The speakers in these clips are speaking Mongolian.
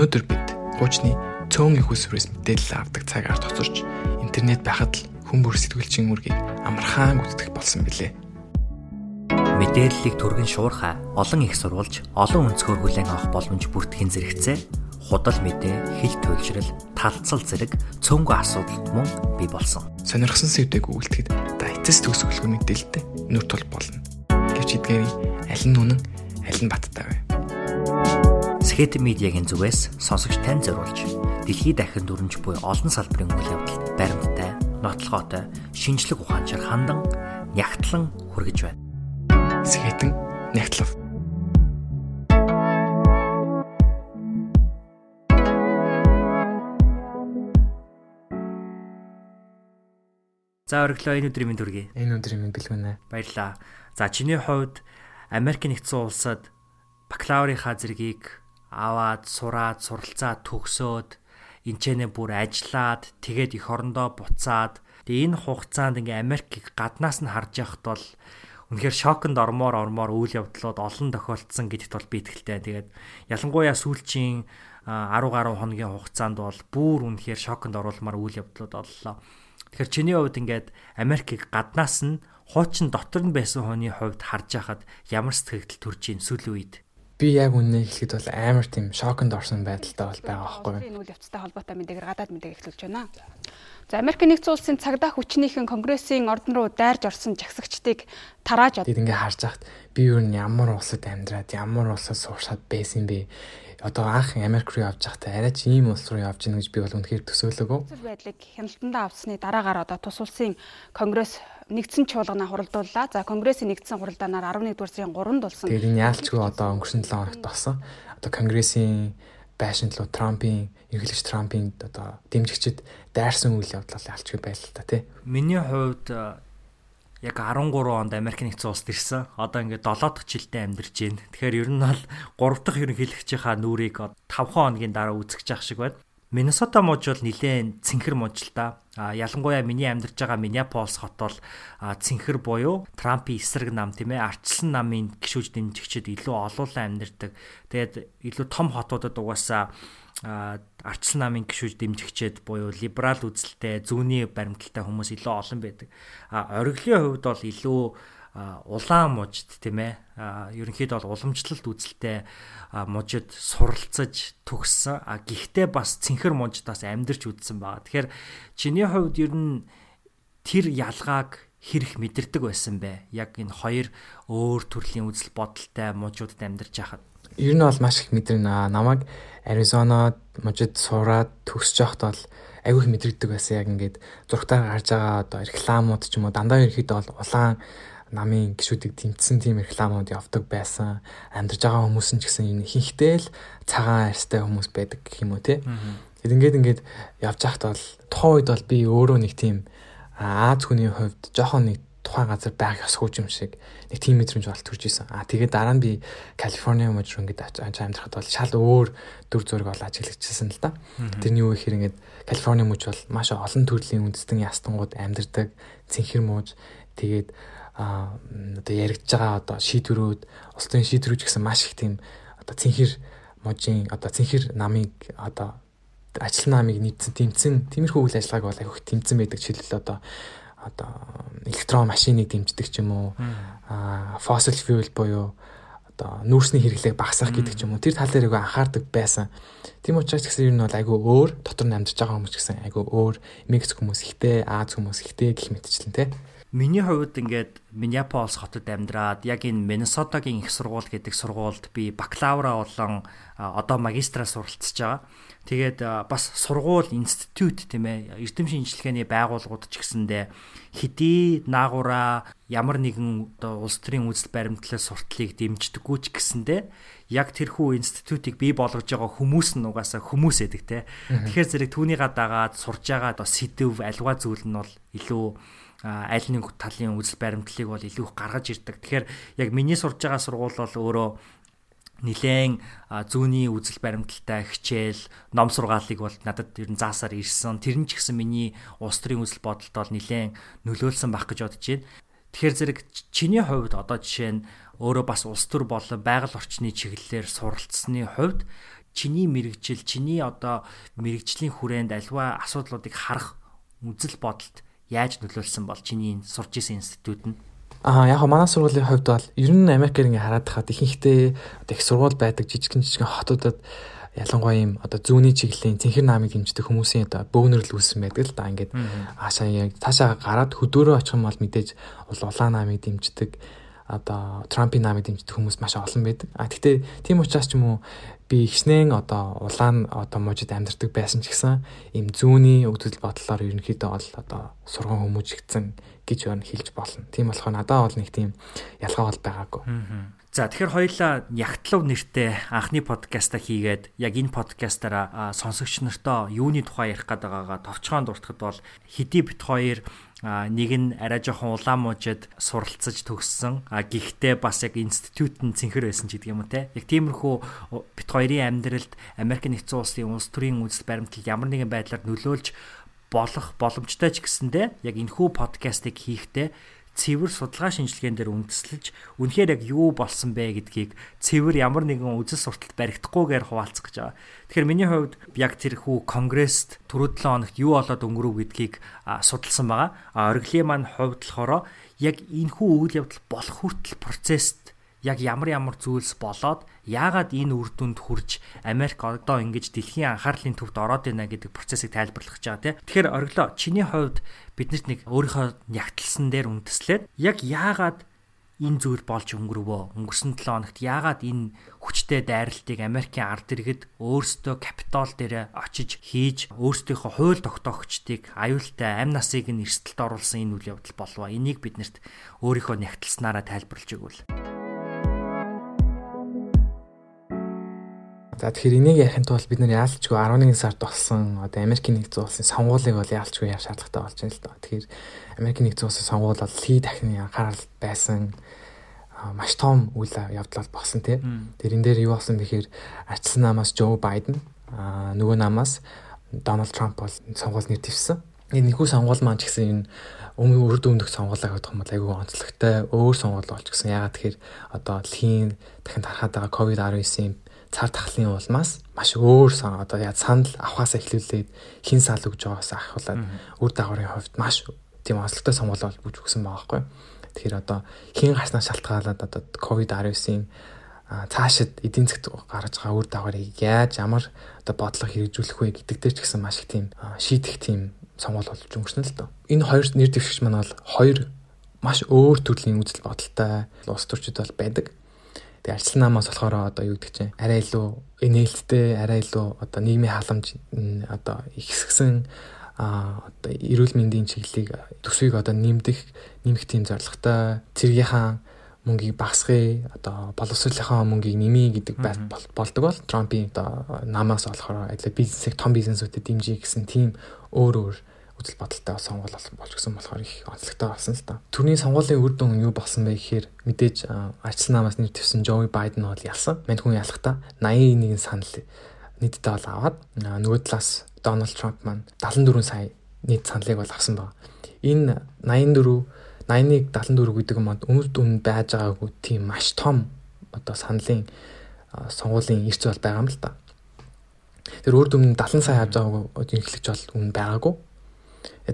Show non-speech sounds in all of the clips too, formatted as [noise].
Өнөөдөр бид хуучны цөөн их усрээс мэдээлэл авдаг цаг ард хоцорч интернет байхад л хүмүүр сэтгүүлчийн үргийг амархан гүйцэтгэх болсон билээ. Мэдээллийг түргэн шуурхай олон их сурвалж олон өнцгөр хүлээн авах боломж бүртгэн зэрэгцээ худал мэдээ, хил туйлшрал, талцал зэрэг цөөнгөө асуудалд мөн бий болсон. Сонирхсан сэвдэг үйлдэхэд та эцэс төгсгөлгүй мэдээлэлтэй нүр тул болно. Гэвч эдгээрийн аль нь үнэн, аль нь баттай вэ? Скет медиагийн зүгээс сонсогч тань зориулж дэлхийд дахин дүрмж буй олон салбарын үйл явдал баримттай, нотлохоотой, шинжлэх ухаанчаар хандан нягтлан хүргэж байна. Скетэн нягтлав. За өглөө энэ өдрийн мэнд хүргэе. Энэ өдрийн мэнд бэлгүнэ. Баярлаа. За чиний хувьд Америк нэгдсэн улсад бакалаврынхаа зэргийг аваад сураад суралцаад төгсөөд энчэнэ бүр ажиллаад тэгээд эх орондоо буцаад тэгээ энэ хугацаанд ингээ Америкийг гаднаас нь харж яхад бол үнэхээр шоконд ормоор ормоор үйл явдлууд олон тохиолдсон гэдэгт бол би итгэлтэй. Тэгээд ялангуяа сүүлчийн 10 гаруй хоногийн хугацаанд бол бүр үнэхээр шоконд оруулмаар үйл явдлууд боллоо. Тэгэхээр чиний хувьд ингээд Америкийг гаднаас нь хуучин дотор нь байсан хүний хувьд харж байхад ямар сэтгэл төрж ийн сүүлийн үед би яг үнэ хэлэхэд бол амар тийм шоконд орсон байдалтай бол байгаа байхгүй юу. Энэ үйл явцтай холбоотой мэдээгээр гадаад мэдээг эхлүүлж байна. За Америк нэгдсэн улсын цагдаа хүчнийхэн конгрессийн ордон руу дайрж орсон жагсагчдыг тарааж од. Ингээд харж байхад би юу н ямар улсад амьдраад ямар улсад сууршаад байсан бэ? Одоо анх Америк руу явж байхдаа арай ч ийм улс руу явж гэнэ гэж би бол үнэхээр төсөөлөөгүй. Зүйл байдлыг хяналтандаа авсны дараагаар одоо тус улсын конгресс нэгдсэн чуулгана хуралдууллаа. За конгрессийн нэгдсэн хуралдаанаар 11 дугаар сарын 3-нд болсон. Тэгээд энэ яалчгүй одоо өнгөрсөн 7 хоногт болсон. Одоо конгрессийн байшин лу Трампын эргэлж Трампын одоо дэмжигчд дайрсан үйл явдал алчгүй байл л та тий. Миний хувьд яг 13 онд Америк нэгдсэн улсад ирсэн. Одоо ингээд 7 дахь жилдээ амьдарч байна. Тэгэхээр ер нь бол 3 дахь ерөнхийлөгчийнхаа нүрийг 5 хоногийн дараа үүсгэж явах шиг байна. Миннесота муж бол нилээн цэнхэр муж л да. А ялангуяа миний амьдарч байгаа Миннеаполис хот бол цэнхэр буюу Трампын эсрэг нам тийм ээ арчилсан намын гişүүж дэмжигчд илүү олуулан амьдардаг. Тэгээд илүү том хотуудад угаасаа арчилсан намын гişүүж дэмжигчэд буюу либерал үзэлтэй зүүнний баримталтай хүмүүс илүү олон байдаг. А ориглын хувьд бол илүү улаан мужид тийм ээ ерөнхийдөө бол уламжлалт үзэлтэй мужид суралцаж төгссөн а гэхдээ бас цэнхэр мужидаас амьдарч үзсэн байгаа. Тэгэхээр чиний хувьд ер нь тэр ялгааг хэрэг мэдэрдэг байсан бэ? Яг энэ хоёр өөр төрлийн үзэл бодолтой мужуудад амьдарч байхад. Ер нь бол маш их мэдэрнэ. Намайг Аризона мужид сураад төгсөж байхад бол айгүй их мэдрэгдэг байсан. Яг ингээд зургатаар гарч байгаа одоо рекламууд ч юм уу дандаа ерөөхдөө бол улаан намын гişүүдийг тэмцсэн тийм рекламууд явдаг байсан. Амьдарч байгаа хүмүүс нь ч гэсэн энэ ихэнхдээ л цагаан арьстай хүмүүс байдаг гэх юм уу те. Тэгэд ингээд ингээд явж байхад бол тухайн үед бол би өөрөө нэг тийм Аз хүний хувьд жоохон нэг тухайн газар байх ёсгүй юм шиг нэг тийм мэдрэмж бол төрж исэн. Аа тэгээд дараа нь би Калифорниа мужид ингээд амьдрахад бол шал өөр дүр зураг бол ажиглагчсан л да. Тэрний юу гэхээр ингээд Калифорниа муж бол маш олон төрлийн үндэстэн ястангууд амьдардаг цэнхэр мууж тэгээд а одоо яригдж байгаа одоо шийдвэрүүд улсын шийдвэрүүд гэсэн маш их тийм одоо цэнхэр мужийн одоо цэнхэр намыг одоо ажил намыг нийцсэн тэмцэн тиймэрхүү үйл ажиллагааг бол их тэмцэн байдаг жишээлбэл одоо одоо электрон машиныг дэмждэг ч юм уу а fossil fuel буюу одоо нүүрсний хэрэглээг багасгах гэдэг ч юм уу тэр тал дээр айгүй анхаардаг байсан. Тийм учраас гэсэн юм бол айгүй өөр дотор нь амьдарч байгаа хүмүүс гэсэн айгүй өөр Мексик хүмүүс ихтэй, Аз хүмүүс ихтэй гэх мэтчлэн тий. Миний хувьд ингээд Миннеаполис хотод амьдраад яг энэ Миннесотагийн их сургууль гэдэг сургуульд би бакалавра болон одоо магистраа суралцж байгаа. Тэгээд бас сургууль институт тийм ээ эрдэм шинжилгээний байгууллагууд ч гэсэндээ хэдий наагура ямар нэгэн одоо улс төрийн үзэл баримтлал сурталыг дэмждэггүй ч гэсэндээ яг тэрхүү институтыг бий болгож байгаа хүмүүс нь угаасаа хүмүүс эдэг те. Тэгэхээр зэрэг түүний гадаагаад сурж байгаа одоо сэдв альва зүйл нь бол илүү аль нэг талын үзэл баримтлалыг бол илүү их гаргаж ирдэг. Тэгэхээр яг миний сурж байгаа сургууль бол өөрөө нилээн зүүнний үзэл баримталтай хичээл ном сургаалыг бол надад ер нь заасаар ирсэн. Тэр нь ч гэсэн миний улс төрийн үзэл бодолд бол нилээн нөлөөлсөн байх гэж бодож байна. Тэгэхээр зэрэг чиний хувьд одоо жишээ нь өөрөө бас улс төр болон байгаль орчны чиглэлээр суралцсны хувьд чиний мэрэгжил, чиний одоо мэрэгжлийн хүрээнд альва асуудлуудыг харах үзэл бодолд яаж нөлөөлсөн бол чиний сурч исэн институт нь Аа яг манай сургуулийн хувьд бол ер нь Америкээр ингээ хараад хахад ихэнхдээ одоо их сургууль байдаг жижигэн жижигэн хотуудад ялангуяа юм одоо зүүнний чиглэлийн цэнхэр наамыг дэмждэг хүмүүсийн одоо бөөгнөрл үүссэн байдаг л да ингээд аашаа яг таашаа гараад хөдөөрөө очих юм бол мэдээж улаан наамыг дэмждэг одоо Трампын наамыг дэмждэг хүмүүс маш олон байдаг. А тэгтээ тийм учраас ч юм уу би ихснэн одоо улаан одоо мужид амьдардаг байсан ч гэсэн им зүүнний өгдөл бодлоор ерөнхийдөө бол одоо сургууль хүмүүжигдсэн гэж байна хэлж болно. Тийм болохоор надад бол нэг тийм ялгаа бол байгаагүй. За тэгэхээр хоёлаа Ягтлав нэртэй анхны подкаста хийгээд яг энэ подкастаараа сонсогч нартаа юуны тухай ярих гээд байгаагаа товчхон дуртахад бол хэдий бит хоёр нэг нь арай жоохон улаан мужид суралцаж төгссөн. А гэхдээ бас яг институт нь цэнхэр байсан ч гэдэг юм уу те. Яг тиймэрхүү бит хоёрын амьдралд Америк нэгдсэн улсын улс төрийн үзэл баримтлал ямар нэгэн байдлаар нөлөөлж болох боломжтой ч гэсэндэ яг энэхүү подкастыг хийхдээ цэвэр судалгаа шинжилгээнд дээр үндэслэж үнэхээр яг юу болсон бэ гэдгийг цэвэр ямар нэгэн үзэл сурталт баригдахгүйгээр хуваалцах гэж байгаа. Тэгэхээр миний хувьд яг тэр хүү конгресст түрүү 7 хоногт юу болоод өнгөрөв гэдгийг судалсан байгаа. А оргилын маань хувьд болохоор яг энэхүү үйл явдал болох хүртэл процесст яг ямар ямар зүйлс болоод яагаад энэ үр дүнд хүрж Америк одоо ингэж дэлхийн анхаарлын төвд ороод байна гэдэг процессыг тайлбарлах гэж байгаа тийм. Тэгэхээр ориглоо чиний хувьд биднэрт нэг өөрийнхөө нягтлсан дээр үндэслээд яг яагаад энэ зүйл болж өнгөрвөө. Өнгөрсөн 7 хоногт яагаад энэ хүчтэй дайралтыг Америкийн ард иргэд өөрсдөө капитал дээр очиж хийж өөрсдийнхөө хууль тогтоогчдыг аюултай амь насыг нь эрсдэлд оруулсан энэ үйл явдал болов. Энийг биднэрт өөрийнхөө нягтлснараа тайлбарлаж өгвөл. За тэгэхээр энийг ярихын тулд бид нэр яалчгүй 11 сард болсон одоо Америкийн нэгдсэн улсын сонгуулийг бол яалчгүй яах шаардлагатай болж байна л доо. Тэгэхээр Америкийн нэгдсэн улсын сонгуул бол лий дахины анхаарал байсан маш том үйл явдал болсон тий. Тэрэн дээр юу болсон бэхээр арчсан намаас Жо Байден нөгөө намаас Дональд Трамп бол сонгуул нэр дэвсэн. Энэ нэггүй сонгуул маань ч гэсэн энэ өмнө үрд өмнөх сонгуулаа гэх юм бол айгүй онцлогтой өөр сонгуул болж гисэн. Ягаад тэгэхээр одоо дэлхийн дахин тархаад байгаа COVID-19-ийн цар тахлын улмаас маш өөр сан одоо яа санал авахаас эхлүүлээд хин сал өгж байгаас ахуулаад үр дагаврын хувьд маш тийм онцлогтой сонгуул болж өгсөн байгаа байхгүй. Тэгэхээр одоо хин гарснаас шалтгаалаад одоо ковид 19-ийн цаашид эдийн засгт гарч байгаа үр дагаврыг яаж ямар одоо бодлого хэрэгжүүлэх вэ гэдэг дээр ч гэсэн маш их тийм шийдэх тийм сонгуул болж өнгөрсөн л доо. Энэ хоёр нэр дэвшигч маань бол хоёр маш өөр төрлийн үзэл бодолтой улс төрчид бол байдаг. Тэгээ арчил намаас болохоор одоо юу гэдэг чинь арай илүү инээлттэй, арай илүү одоо нийгмийн халамж одоо ихсгсэн одоо эрүүл мэндийн чиглэлийг төсвийг одоо нэмдэх нэмэх тийм зорилготой цэргийнхаа мөнгийг багасгая одоо боловсруулалтынхаа мөнгийг нэмье гэдэг болдог бол Трампын одоо намаас болохоор адилхан бизнесийг том бизнесүүдэд дэмжиж гэсэн тийм өөр өөр үзэл бодолтой сонгуул болж гисэн болохоор их онцлогтой болсон л та. Төрний сонгуулийн үр дүн юу болсон бэ гэхээр мэдээж ажил намаас нэр твсэн Joe Biden бол ялсан. Мань хүн ялахдаа 81 санал нийтдээ бол аваад нөгөө талаас Donald Trump маань 74 сая нийт саналыг бол авсан байна. Энэ 84 81 74 гэдэг юм бол өмнөд өмнө байж байгаагүй тийм маш том одоо саналын сонгуулийн эрч бол байгаа юм л та. Тэр өөр дүн 70 сая авч байгаагүй ихлэгч бол өмнө байгаагүй.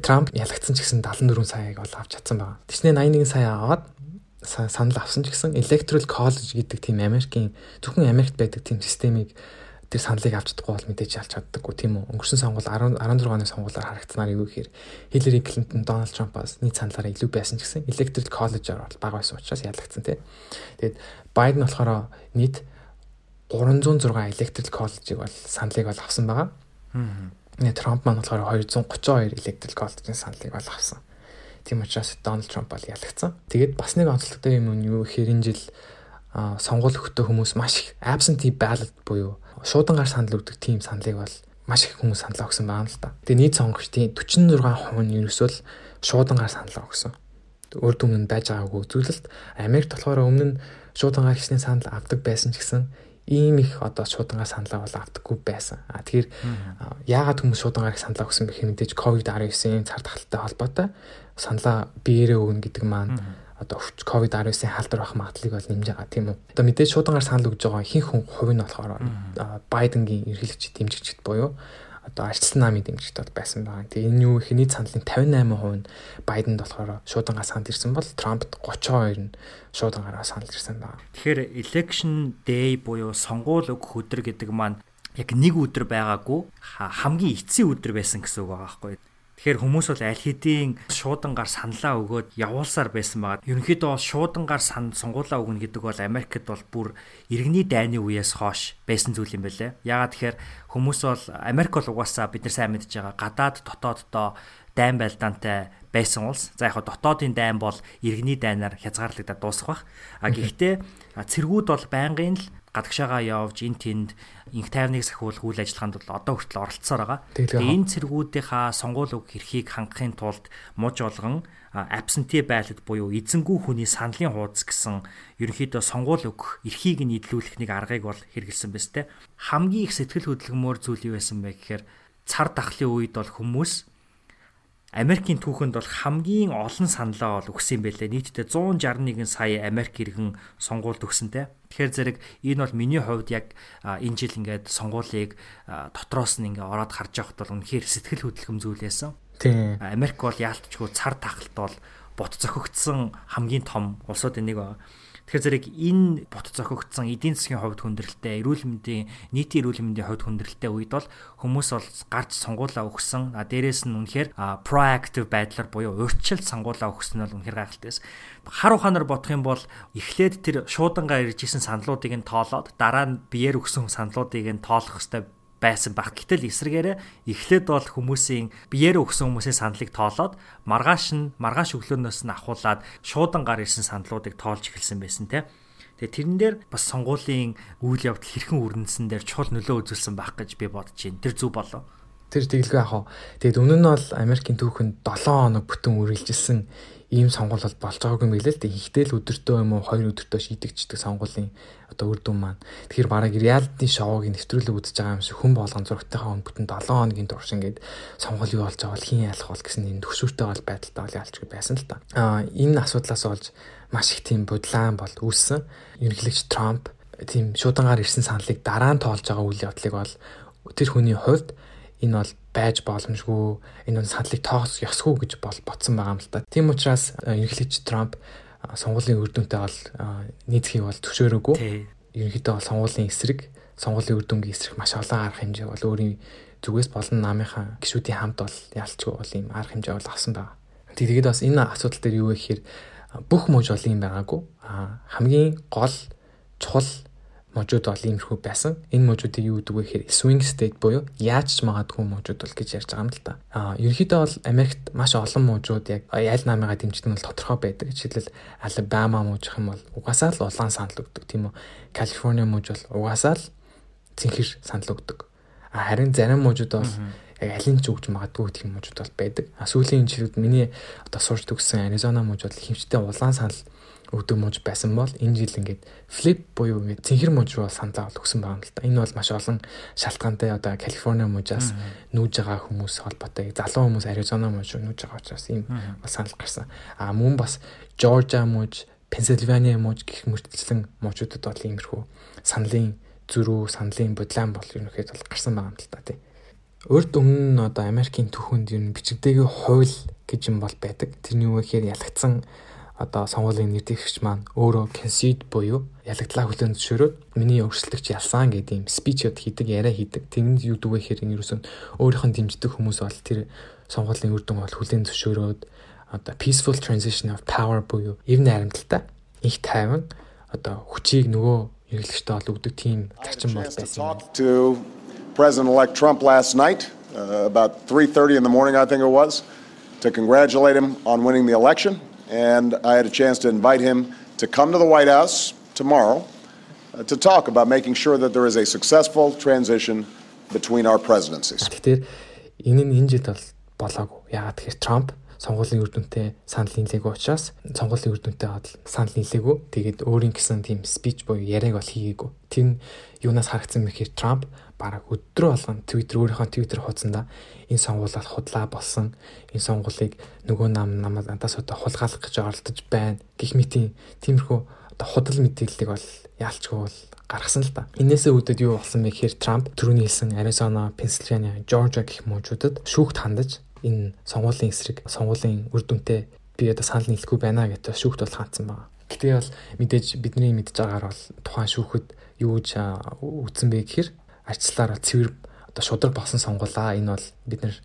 Трамп ялагдсан ч гэсэн 74 саяыг бол авч чадсан байна. Тэснэ 81 сая аваад санал авсан ч гэсэн Electoral College гэдэг тийм Америкийн зөвхөн Америкт байдаг тийм системийг тэр саналыг авч чадахгүй бол мэдээж ялч чаддаггүй тийм үү. Өнгөрсөн сонгуул 16 оны сонгуулиар харагдсанаар юу гэхээр Hillary Clinton, Donald Trump-аас нийт саналаараа илүү байсан ч гэсэн Electoral College-аар бол бага байсан учраас ялагдсан тийм. Тэгээд Biden болохоор нийт 306 Electoral College-ийг бол саналыг бол авсан байгаа. Трамп маань болохоор 232 electoral college-ийн саналыг бол авсан. Тийм учраас Дональд Трамп бол ялагдсан. Тэгээд бас нэг онцлогтой юм нь юу гэхээр энэ жил сонгуул өгтөө хүмүүс маш их absentee ballot буюу шуудангаар санал өгдөг тийм саналыг бол маш их хүмүүс саналаа өгсөн байна л да. Тэгээ нийт сонгогчдын 46% нь ерөөсөө л шуудангаар саналаа өгсөн. Өөр нь байж байгаагүй зүйлэлт Америкт болохоор өмнө нь шуудангаар хийсний санал авдаг байсан ч гэсэн ийм их одоо шуудангаар саналаа бол авдаггүй байсан. А тэгэхээр яагаад хүмүүс шуудангаар их саналаа өгсөн бэх мэдээж ковид 19-ийн цар тахалтай холбоотой саналаа биеэрээ өгнө гэдэг маань одоо ковид-19-ийн халдвар байх магадлалыг бол нэмж байгаа тийм үү. Одоо мэдээж шуудангаар санал өгж байгаа ихэнх хүн хувь нь болохоор Байденгийн ерөнхийлөгч дэмжигчд буюу одоо арчилсан намын дэмжигчд бол байсан байгаа. Тэгээ энэ юу ихний саналын 58% нь Байденд болохоор шуудангаар санал ирсэн бол Трампд 32 нь шуудангаараа санал ирсэн байна. Тэгэхээр election day буюу сонгуул өгөх өдөр гэдэг маань яг нэг өдөр байгаагүй хамгийн эцсийн өдөр байсан гэсэн үг байгаа байхгүй. Тэгэхээр хүмүүс бол аль хэдийн шуудангаар саналаа өгөөд явуулсаар байсан байгаа. Ерөнхийдөө бол шуудангаар сан сонгуулаа өгнө гэдэг бол Америкт бол бүр иргэний дайны үеэс хойш байсан зүйл юм байлээ. Яагаад тэгэхээр хүмүүс бол Америк бол угаасаа бид нар сайн мэдж байгаа гадаад дотооддоо дайн байлдаантай байсан улс. За яг дотоодын дайн бол иргэний дайнаар хязгаарлагдаад дуусах бах. А гэхдээ цэргүүд бол байнгын л гадагшаага явж эн тэнд инх тайвныг сахиулах үйл ажиллагаанд бол одоо хүртэл оролцсоор байгаа. Тэгээ энэ цэргүүдийнхаа сонгуул үг эрхийг хангахын тулд муж олгон absentee ballot буюу эзэнгүй хүний саналын хуудас гэсэн ерөнхийдөө сонгуул өгөх эрхийг нийлүүлэх нэг аргыг бол хэрэгэлсэн байна те. Хамгийн их сэтгэл хөдлөмөр зүйл юу байсан бэ гэхээр цар тахлын үед бол хүмүүс Америкийн түүхэнд бол хамгийн олон саналаа бол өгсөн байлээ. Нийтдээ 161 сая Америк иргэн сонгуульд өгсөнтэй. Тэгэхээр зэрэг энэ бол миний хувьд яг энэ жил ингээд сонгуулийг дотроос нь ингээд ороод харж явахд бол үнэхээр сэтгэл хөдлөм зүйл байсан. Тийм. Америк бол яалтчгүй цар тахалт бол бот зохигдсон хамгийн том улсуудын нэг байна. Тэгэхээр зэрэг энэ бот зохигдсон эдийн засгийн хувьд хүндрэлтэй, эрүүл мэндийн нийтийн эрүүл мэндийн хувьд хүндрэлтэй үед бол хүмүүс бол гарч сонгуулаа өгсөн. А дээрэс нь үнэхээр proactive байдлаар буюу урьдчил сонгуулаа өгсөн нь бол үнэхээр гайхалтай байсан. Хар ухаанаар бодох юм бол эхлээд тэр шуудангаа ирж исэн саналуудыг нь тоолоод дараа нь биеэр өгсөн саналуудыг нь тоолох хэвээр байсан баг. Гэтэл эсрэгээрээ эхлээд бол хүмүүсийн биеэр өгсөн хүмүүсийн саналыг тоолоод маргааш нь маргааш өглөөнөөс нь ахуулаад шуудан гар ирсэн саналуудыг тоолж эхэлсэн байсан те. Тэгээ тэрэн дээр бас сонгуулийн үйл явдал хэрхэн үрнэсэн дээр чухал нөлөө үзүүлсэн байх гэж би бодож байна. Тэр зүг болоо. Тэр тэгэлгүй яах вэ? Тэгээд өмнө нь бол Америкийн түүхэнд 7 хоног бүтэн үргэлжилсэн ийм сонгуул бол болж байгаагүй юм билээ л дээ. Ихтэй л өдөртөө юм уу хоёр өдөртөө шийдэгчдэг сонгуулийн одоо үр дүн маань. Тэгэхээр бараг реалити шоуг нэвтрүүлэг үзэж байгаа юм шиг хүн болгон зургатайхаа хүн бүтэн 7 хоногийн турш ингээд сонгуул юу болж байгаа бол хин ялах бол гэсэн энэ төгсвөртэй бол байдалтай бол ялчгүй байсан л та. Аа энэ асуудлаас болж маш их тийм бодлаан бол үүссэн. Ерөнхийлөгч Трамп тийм шуудангаар ирсэн саналыг дараа нь тоолж байгаа үйл явдлыг бол тэр хүний хувьд энэ бол байж боломжгүй энэ нь саналыг тоос ёсгүй гэж бол ботсон байгаа юм л та. Тийм учраас ерөнхийлөгч Трамп сонгуулийн үр дүнтэй бол нийцхийг бол зөвшөөрөөгүй. Ерөнхийдөө бол сонгуулийн эсрэг, сонгуулийн үр дүнгийн эсрэг маш олон арга хэмжээ бол өөрийн зүгээс болон намынхаа гишүүдийн хамт бол ялчгүй бол ийм арга хэмжээ бол авсан байгаа. Тэгээд бас энэ асуудал дээр юу вэ гэхээр бүх мужи бол юм байгаагүй. Хамгийн гол чухал мужууд бол иймэрхүү байсан. Энэ мужуудыг юу гэдэг вэ гэхээр swing state буюу яаж ч магадгүй мужууд бол гэж ярьж байгаа юм л да. Аа ерөнхийдөө бол Америкт маш олон мужууд яг аль намыгаа дэмждэг нь тодорхой байдаг. Жишээлбэл Alabama мужих юм бол угаасаа л улаан санал өгдөг тийм үү. Калифорни муж бол угаасаа л цэнхэр санал өгдөг. А харин зарим мужууд бол яг алин ч өгч магадгүй гэх юм мужууд бол байдаг. А сүүлийн энэ жилүүд миний одоо сурч төгссөн Аризона муж бол хэмжтэй улаан санал өгдөг мууж байсан бол энэ жил ингээд флип буюу ингээд цэнхэр мууж руу саналаа өгсөн байгаа юм л та. Энэ бол маш олон шалтгаантай одоо Калифорни мужаас нүүж байгаа хүмүүс холбоотой. Залуу хүмүүс Аризона мууж нүүж байгаа учраас ийм санал гарсан. А мөн бас Жоржиа мууж, Пенсильвания мууж гэх мөртлэн муужуудад бол иймэрхүү саналын зөрүү, саналын бодлон бол ерөнхийд бол гарсан байгаа юм л та тий. Урд өмнө нь одоо Америкийн түүхэнд ер нь бичигдээгүй хууль гэж юм бол байдаг. Тэрний юу гэхээр ялагдсан одоо сонгуулийн нэрдэгч маань өөрөө concede буюу ялагдлаа хүлээн зөвшөөрөөд миний өрсөлдөгч ялсан гэдэг юм спичуд хийдэг, яриа хийдэг. Тэгмэд юу дүүгээ хэрэг нь ерөөсөн өөрийнх нь дэмждэг хүмүүс бол тэр сонгуулийн үр дүн бол хүлээн зөвшөөрөөд одоо peaceful transition of power буюу эв найрамдалтай их тайван одоо хүчийг нөгөө эргэлэгчтэй бол өгдөг тийм зарчим бол байсан. President-elect Trump last night uh, about 3:30 in the morning I think it was to congratulate him on winning the election and I had a chance to invite him to come to the White House tomorrow uh, to talk about making sure that there is a successful transition between our presidencies. Тэгэхээр энэ нь энэ жил бол болоогүй. Яагаад тэгэхээр Трамп Сонгуулийн үр дүнтэй санал нийлээгүй учраас сонгуулийн үр дүнтэй санал нийлээгүй. Тэгээд өөрийн гэсэн тийм спич буюу яриаг бол хийгээгүй. Тэр юунаас харагдсан мэхээр Трамп бараг өдрөө болгон Twitter өөрийнхөө Twitter хуудсанда энэ сонгуулиуд худлаа болсон. Энэ сонгуулийг нөгөө нам намаас надаас одоо хулгайлах гэж оролдож байна. Гэх мэтийн тиймэрхүү одоо худал мэдээллийг бол яалчгүй бол гаргасан л да. Инээсээ үүдээд юу болсон бэ гэхээр Трамп түрүүний хэлсэн Аризона, Пенсильвания, Жоржиа гэх мужуудад шүүхт хандаж энэ сонгуулийн эсрэг сонгуулийн үр дүнтэй би одоо санал нийлэхгүй байна гэдэг шүүхт бол хаацсан байна. Гэтэ бол мэдээж бидний мэдж байгаагаар бол тухайн шүүхэд юу гэж үтсэн бэ гэхээр арчлаар цэвэр одоо шудраг болсон сонгуулаа. Энэ бол бид нэр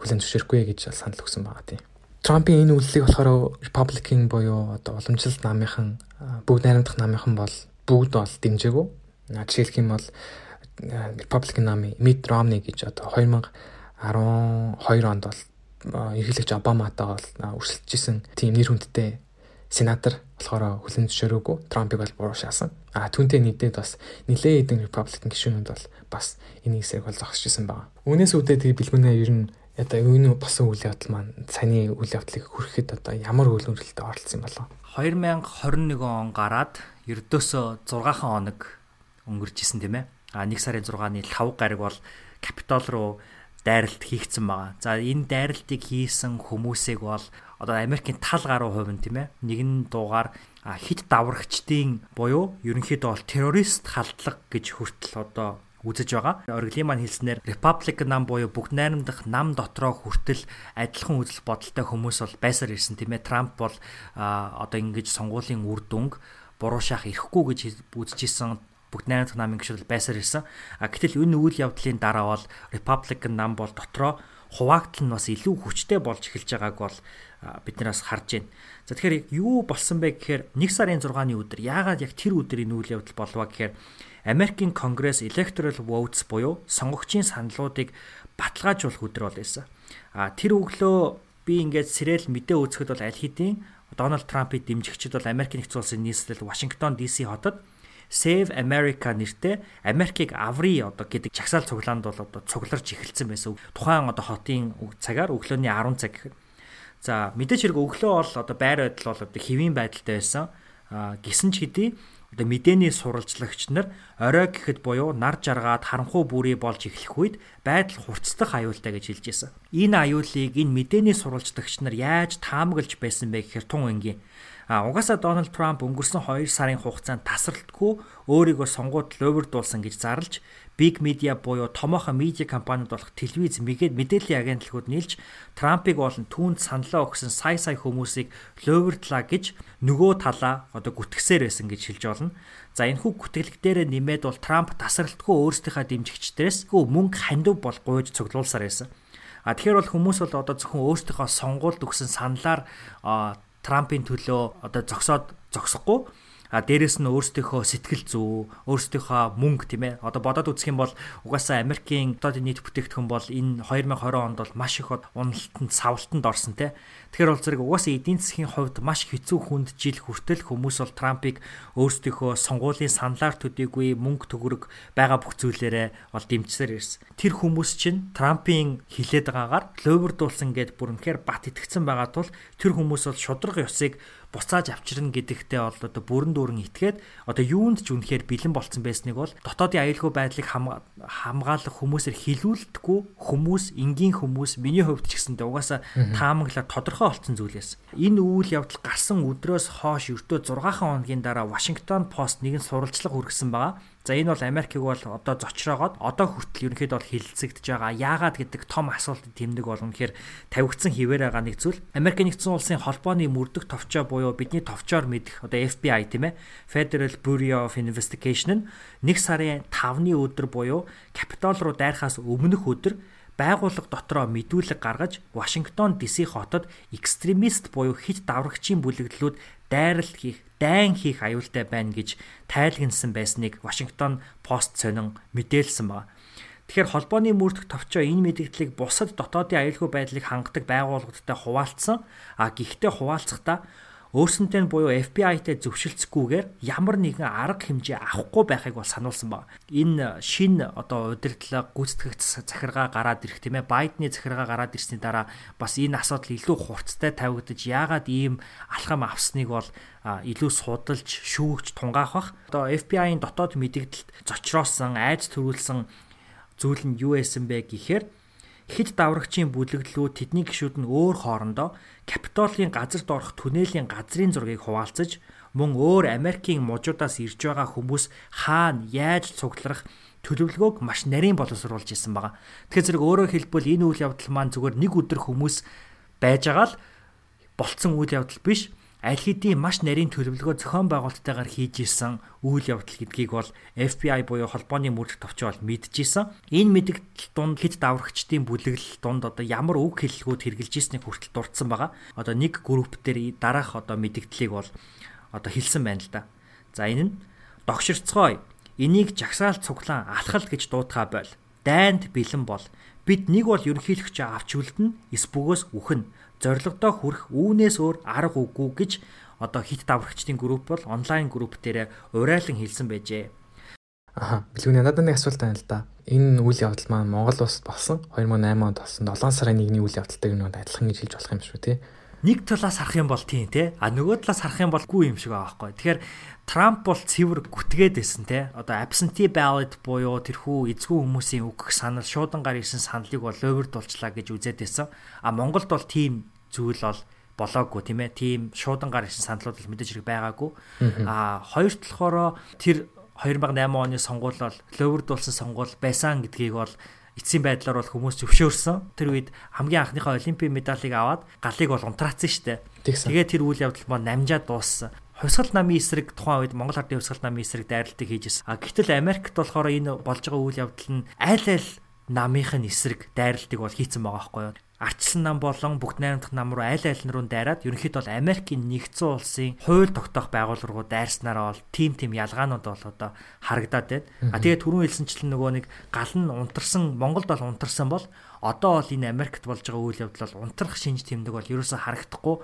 хүлэн зөвшөөрөхгүй гэж санал өгсөн байгаа тийм. Трампын энэ үйлдэлийг болохоор Republican буюу одоо уламжлалт намынхан бүгд найрамдах намынхан бол бүгд бол дэмжээгүй. Жишээлх юм бол Republican намын Mitt Romney гэж одоо 2012 онд бол ерхийлэгч Обаматай бол өрсөлдөжсэн тийм нэр хүндтэй сенатор болохоор хүлэн зөвшөөрөөгүй Трампыг бол буруу шаасан. А түүнтэй нийлээд бас нэлээд хэдэн Republican гишүүнүүд бол бас энэ хэсэг бол зогсчихсан байна. Үүнээс үүдээ тэгээ бэлгүүнээ ер нь одоо энэ болсон үйл явдал маань саяны үйл явдлыг хүрэхэд одоо ямар үйл хөдлөлтөд оролцсон болов? 2021 он гараад ердөөсөө 6 хоног өнгөрч исэн тийм ээ. А 1 сарын 6-ны 5 гариг бол Капитол руу дайралт хийгдсэн байгаа. За энэ дайралтыг хийсэн хүмүүсийг бол одоо Америкийн тал гаруй хувь нь тийм ээ. Нэгэн дуугаар хит даврагчдын буюу ерөнхийдөө бол террорист халдлага гэж хүртэл одоо үзэж байгаа. Ориглын маань хэлснээр Republican нам буюу бүгд найрамдах нам дотроо хүртэл адилхан үзэл бодолтой хүмүүс бол байсаар ирсэн тийм ээ. Трамп бол одоо ингэж сонгуулийн үр дүнг буруу шах ирэхгүй гэж үзэжсэн бүгд найрамдах намын гишүүд байсаар ирсэн. А гэтэл энэ үйл явдлын дараа бол Republican нам бол дотроо хуваагдал нь бас илүү хүчтэй болж эхэлж байгааг бол бид нараас харж байна. За тэгэхээр юу болсон бэ гэхээр 1 сарын 6-ны өдөр яагаад яг тэр өдөр энэ үйл явдал болваа гэхээр Америкийн Конгресс Electoral Votes буюу сонгогчийн саналуудыг баталгаажуулах өдөр бол байсан. А тэр өглөө би ингээд сэрэл мэдээ үзэхэд бол аль хэдийн Дональд Трампыг дэмжигчид бол Америкийн нэгдсэн улсын нийслэл Вашингтон DC хотод Save America нэртэй Америкийг аврий одоо гэдэг чагсаал цуглаанд бол одоо цугларч эхэлсэн байсан. Тухайн одоо хотын цагаар өглөөний 10 цаг гэхэд. За мэдээж хэрэг өглөө бол одоо байр байдал бол одоо хэвийн байдалтай байсан. А гисэн ч хэдий одоо мэдээний сурвалжлагч нар орой гэхэд буюу нар жаргаад харанхуй бүрий болж эхлэх үед байдал хурцдах аюултай гэж хэлж байсан. Энэ аюулыг энэ мэдээний сурвалжлагч нар яаж таамаглаж байсан бэ гэхээр тун энгийн А угаасаа Дональд Трамп өнгөрсөн 2 сарын хугацаанд тасралтгүй өөрийгөө сонгуульд лувирдуулсан гэж зарлж Big Media буюу томоохон медиа компаниуд болох телевиз, мэгээд мэдээллийн агентлагууд нийлж Трампыг болон түүнд саналаа өгсөн сая сая хүмүүсийг луйвардлаа гэж нөгөө талаа одоо гүтгсээр байсан гэж хэлж болно. За энэ хүү гүтгэлэг дээр нэмээд бол Трамп тасралтгүй өөрсдийнхөө дэмжигчдээс мөнгө хандив бол гуйж цуглуулсаар байсан. А тэгэхээр бол хүмүүс бол одоо зөвхөн өөрсдийнхөө сонгуульд өгсөн саналаар Трампын төлөө одоо зогсоод зогсохгүй а дээрэс нь өөрсдийнхөө сэтгэл зүй, өөрсдийнхөө мөнгө тийм ээ. Одоо бодоод үзэх юм бол угаасаа Америкийн одоогийн нийт бүтээгдэхүүн бол энэ 2020 онд бол маш их уналтанд, савлтанд орсон тийм. Тэгэхээр бол зэрэг угаасаа эдийн засгийн хувьд маш хэцүү хүнд жил хүртэл хүмүүс бол Трампыг өөрсдийнхөө сонгуулийн саналаар төдийгүй мөнгө төгрөг байгаа бүх зүйлээрээ бол дэмжсээр ирсэн. Тэр хүмүүс чинь Трампын хилээд байгаагаар ловердуулсан гэд бүр үнэхээр бат итгэцэн байгаа тул тэр хүмүүс бол шудраг ёсыг буцааж авчирна гэдэгтээ бол одоо бүрэн дүүрэн итгээд одоо юунд ч үнэхээр бэлэн болцсон байсныг бол дотоодын аюулгүй байдлыг хамгаалах хүмүүсээр хилүүлдэггүй хүмүүс энгийн хүмүүс миний хувьд ч гэсэндээ угаасаа таамаглаад тодорхой тодорхой олцсон зүйлээс. Энэ үйл явдал гарсан өдрөөс хойш ердөө 6 хоногийн дараа Washington Post нэгэн сурвалжлага хүргэсэн байгаа. За энэ бол Америкийг бол одоо зочроогоод одоо хүртэл ерөнхийдөө бол хилцэгдэж байгаа. Яагаад гэдэг том асуултад тэмдэг болно гэхээр тавигдсан хിവэр байгаа нэг зүйл. Америк нэгдсэн улсын холбооны мөрдөх товчоо буюу бидний товчоор мэдэх одоо FBI тийм ээ. Federal Bureau of Investigation 1 сарын 5-ны өдөр буюу Capitol руу дайрахаас өмнөх өдөр байгууллага дотроо мэдүүлэг гаргаж Вашингтон DC хотод экстремист буюу хит даврагчийн бүлэглэлүүд дайралт хийх, дайн хийх аюултай байна гэж тайлгнасан байсныг Вашингтон Пост сонин мэдээлсэн байна. Тэгэхээр холбооны мөрдөх товчоо энэ мэдээллийг бусад дотоодын аюулгүй байдлыг хангадаг байгууллагуудтай хуваалцсан. А гэхдээ хуваалцахдаа өөрсөнтэй нь буюу FBI-тэй зөвшөлдсгүйгээр ямар нэгэн арга хэмжээ авахгүй байхыг бол сануулсан баг. Энэ шин одоо удирдлага гүйцэтгэгч захиргаа гараад ирэх тийм ээ Байдны захиргаа гараад ирсний дараа бас энэ асуудал илүү хурцтай тавигдаж яагаад ийм алхам авсныг бол илүү судалж шүүгч тунгаах бах. Одоо FBI-ийн дотоод мэдээлэлд зочроосон, айц төрүүлсэн зүйл нь юу байсан бэ гэхээр хэд даврагчийн бүлэглэлүүд тэдний гишүүд нь өөр хоорондоо Капитолийн газарт орох түнэлийн газрын зургийг хуваалцаж мөн өөр Америкийн мужуудаас ирж байгаа хүмүүс хаана яаж цугларах төлөвлөгөөг маш нарийн боловсруулж исэн байгаа. Тэгэхээр зэрэг өөрөөр хэлбэл энэ үйл явдал маань зүгээр нэг өдөр хүмүүс байж байгаа л болцсон үйл явдал биш аль хэдийн маш нарийн төлөвлөгөө зохион байгуулалттайгаар хийж исэн үйл явдал гэдгийг бол FBI буюу холбооны мөрдөх товчоо бол мэдчихсэн. Энэ мэдээлэл дунд хэд даврагчдын бүлэглэл дунд одоо ямар үг хэллгүүд хэрэгжилж ирснийг хүртэл дурдсан байгаа. Одоо нэг групп дээр дараах одоо мэдээллийг бол одоо хэлсэн байна л да. За энэ нь догширцгой энийг жагсаал цуглаан алхал гэж дуутгаа бойл. Дайнд бэлэн бол бид нэг бол ерөнхийлөгчөө авч үлдэн эс бөгөөс үхэн зорилгодоо хүрэх үүнээс өөр арга үгүй гэж одоо хит даврагчдын групп бол онлайн групп дээр урайлан хэлсэн байжээ. Аха, бэлгүүний надад нэг асуулт байна л да. Энэ үйл явдал маань Монгол улсад болсон 2008 онд болсон 7 сарын 1-ний үйл явдалтай нэг адилхан гэж хэлж болох юм шүү тий. Нэг талаас харах юм бол тийм тий. А нөгөө талаас харах юм бол гүй юм шиг байгаа байхгүй. Тэгэхээр Трамп бол цэвэр гүтгээд байсан те. Одоо absentee ballot буюу тэрхүү эзгүй хүмүүсийн өгөх санал шуудангаар ирсэн саналыг бол ловер дулчлаа гэж үзээд байсан. А Монголд бол тийм зүйл бол болоогүй тийм ээ. Тийм шуудангаар ирсэн саналууд л мэдээж хэрэг байгаагүй. А хоёр талаараа тэр 2008 оны сонгуул бол ловердулсан сонгуул байсан гэдгийг бол эцсийн байдлаар бол хүмүүс зөвшөөрсөн. Тэр үед хамгийн анхныхаа олимпийн медалийг аваад галыг бол унтраацсан шүү дээ. Тэгээд тэр үйл явдал маань намжаад дууссан хувьсгал намын эсрэг тухайн үед Монгол Ардын хувьсгал намын эсрэг дайралтыг хийжсэн. А гэтэл Америкт болохоор энэ болж байгаа үйл явдал нь аль аль намынх нь эсрэг дайралтыг бол хийцэн байгаа байхгүй юу? Арчсан нам болон бүгд найрамдах нам руу аль аль нь руу дайраад ерөнхийдөө бол Америкийн нэгдсэн улсын хууль тогтоох байгууллага руу дайрснараа бол тим тим ялгаанууд бол одоо харагдаад байна. А тэгээд түрүүн хэлсэнчлэн нөгөө нэг гал нь унтарсан Монголд бол унтарсан бол одоо бол энэ Америкт болж байгаа үйл явдал бол унтрах шинж тэмдэг бол ерөөсө харагдахгүй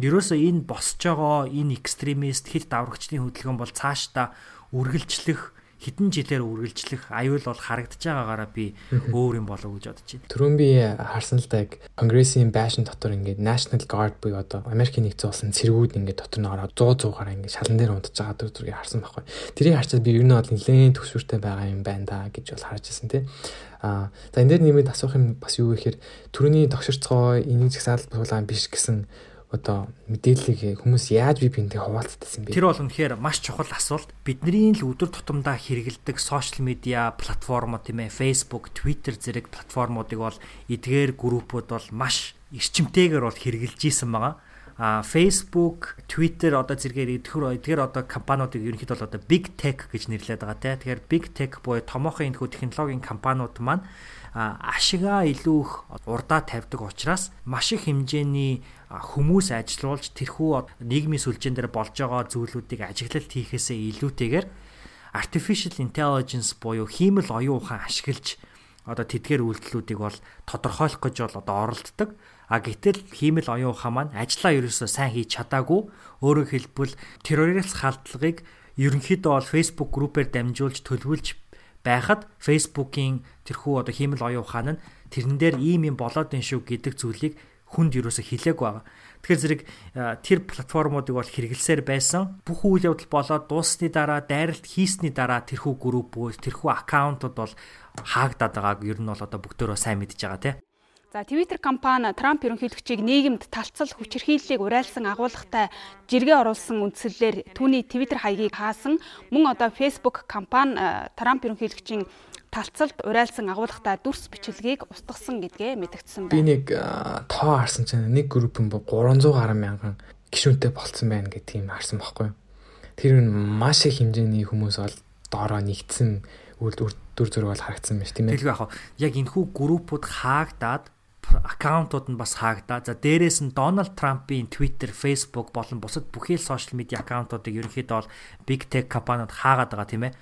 Ерөөсөө энэ босч байгаа энэ экстремист хэд даврагчдын хөдөлгөөн бол цаашдаа үргэлжлэх хэдэн жилээр үргэлжлэх аюул бол харагдаж байгаагаараа би өөр юм болов гэж бодож байна. Түрүүн би харсан л да яг Конгрессийн байшин дотор ингээд National Guard буюу одоо Америкийн нэгдсэн улсын цэргүүд ингээд дотор нь ороод 100 100-аар ингээд шалан дээр унтаж байгаа дүр зургийг харсан байхгүй. Тэрийг харчаад би ер нь бол нэлээд төвшөртэй байгаа юм байна да гэж бол харж ирсэн тий. Аа за энэ дээр нэмээд асуух юм бас юу гэхээр түрүүний тогширцгоо энийг жагсаал буулгаан биш гэсэн одоо мэдээллийг хүмүүс яаж бие биентэй хуваалцдагсан бэ? Тэр бол үнэхээр маш чухал асуулт. Бидний л өдөр тутамдаа хэрэгэлдэг сошиал медиа платформуд тийм ээ, Facebook, Twitter зэрэг платформуудыг бол эдгээр группууд бол маш эрчимтэйгээр бол хэрэгжилж исэн байгаа. А Facebook, Twitter одоо зэрэгээр эдгээр эдгээр одоо компаниудыг ерөнхийдөө одоо Big Tech гэж нэрлэдэг байгаа тийм. Тэгэхээр Big Tech буюу томоохон энэ хүү технологийн компаниуд маань ашигаа илүү их урдаа тавьдаг учраас маш их хэмжээний хүмүүс ажилуулж тэрхүү нийгмийн сүлжээн дээр болж байгаа зүйлүүдийг ажиглалт хийхээсээ илүүтэйгээр artificial intelligence буюу хиймэл оюун ухаан ашиглаж одоо тэдгээр үйлдэлүүдийг бол тодорхойлох гэж бол одоо оролддог. А гэтэл хиймэл оюун ухаан маань ажлаа ерөөсөө сайн хийж чадаагүй. Өөрөөр хэлбэл террорист халдлагыг ерөнхийдөө бол Facebook группээр дамжуулж төлөвлөж байхад Facebook-ийн тэрхүү одоо хиймэл оюун ухаан нь тэрэн дээр ийм юм болоод ин шүү гэдэг зүйлийг хүнд юусоо хэлээгүй байгаа. Тэгэхээр зэрэг тэр платформуудыг бол хэрэгэлсээр байсан. Бүх үйл явдал болоод дуусны дараа дайралт хийсний дараа тэрхүү группүүд, тэрхүү аккаунтууд бол хаагдаад байгааг ер нь бол одоо бүгдөө сайн мэдж байгаа тийм. За Twitter компани Трамп ерөнхийлөгчийг нийгэмд талцал хүчирхийллийг уриалсан агуулгатай жиргээ оруулсан үндслэлээр түүний Twitter хаягийг хаасан мөн одоо Facebook компани Трамп ерөнхийлөгчийн талцалд уриалсан агуулгатай дүрс бичлэгийг устгасан гэдгээ мэдгдсэн байна. Би нэг тоо харсан чинь нэг групп нь 300 гаруй мянган гишүүнтэй болцсон байна гэдэг юм харсан байхгүй юу. Тэр нь маш их хэмжээний хүмүүс бол доороо нэгдсэн үйл дүр зураг бол харагдсан байна тийм ээ. Тэгэлгүй яг яг энэхүү группууд хаагдаад аккаунтууд нь бас хаагдаа. За дээрээс нь Дональд Трампын Twitter, Facebook болон бусад бүхэл сошиал медиа аккаунтуудыг ерөнхийдөө бол Big Tech компаниуд хаагаад байгаа тийм ээ.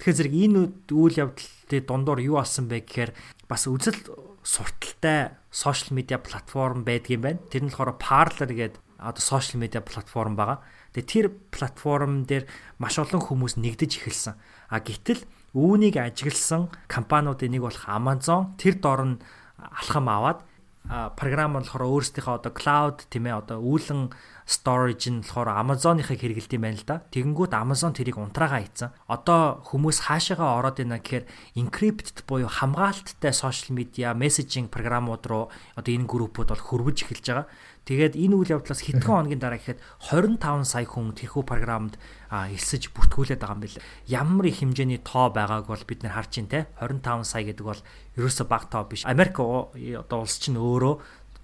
Тэгэхээр зэрэг энэ үйл явдлын дундуур юу болсон бэ гэхээр бас үзэл сурталтай сошиал медиа платформ байдгийм байна. Тэр нь болохоор Parler гэдэг одоо сошиал медиа платформ байгаа. Тэгээ тэр платформ дээр маш олон хүмүүс нэгдэж эхэлсэн. А гэтэл үүнийг ажигласан компаниудын нэг болох Amazon тэр дор нь алхам аваад програм болохоор өөрсдийнхөө одоо cloud тийм ээ одоо үүлэн storage нь болохоор Amazon-ийнхыг хэрэгэлдэг юм байна л да. Тэгэнгүүт Amazon тэрийг унтраагаа хийцэн. Одоо хүмүүс хаашаагаа ороод ийна гэхээр encrypted буюу хамгаалттай social media messaging програмууд руу одоо энэ группүүд бол хөрвөж эхэлж байгаа. Тэгээд энэ үйл явдлаас хэдхэн хоногийн дараа гэхэд 25 сая хүн тэрхүү програмд элсэж бүртгүүлээд байгаа юм билээ. Ямар их хэмжээний тоо байгааг бол бид нар харж байна те. 25 сая гэдэг бол ерөөсө баг тоо биш. Америк одоо улс чинь өөрөө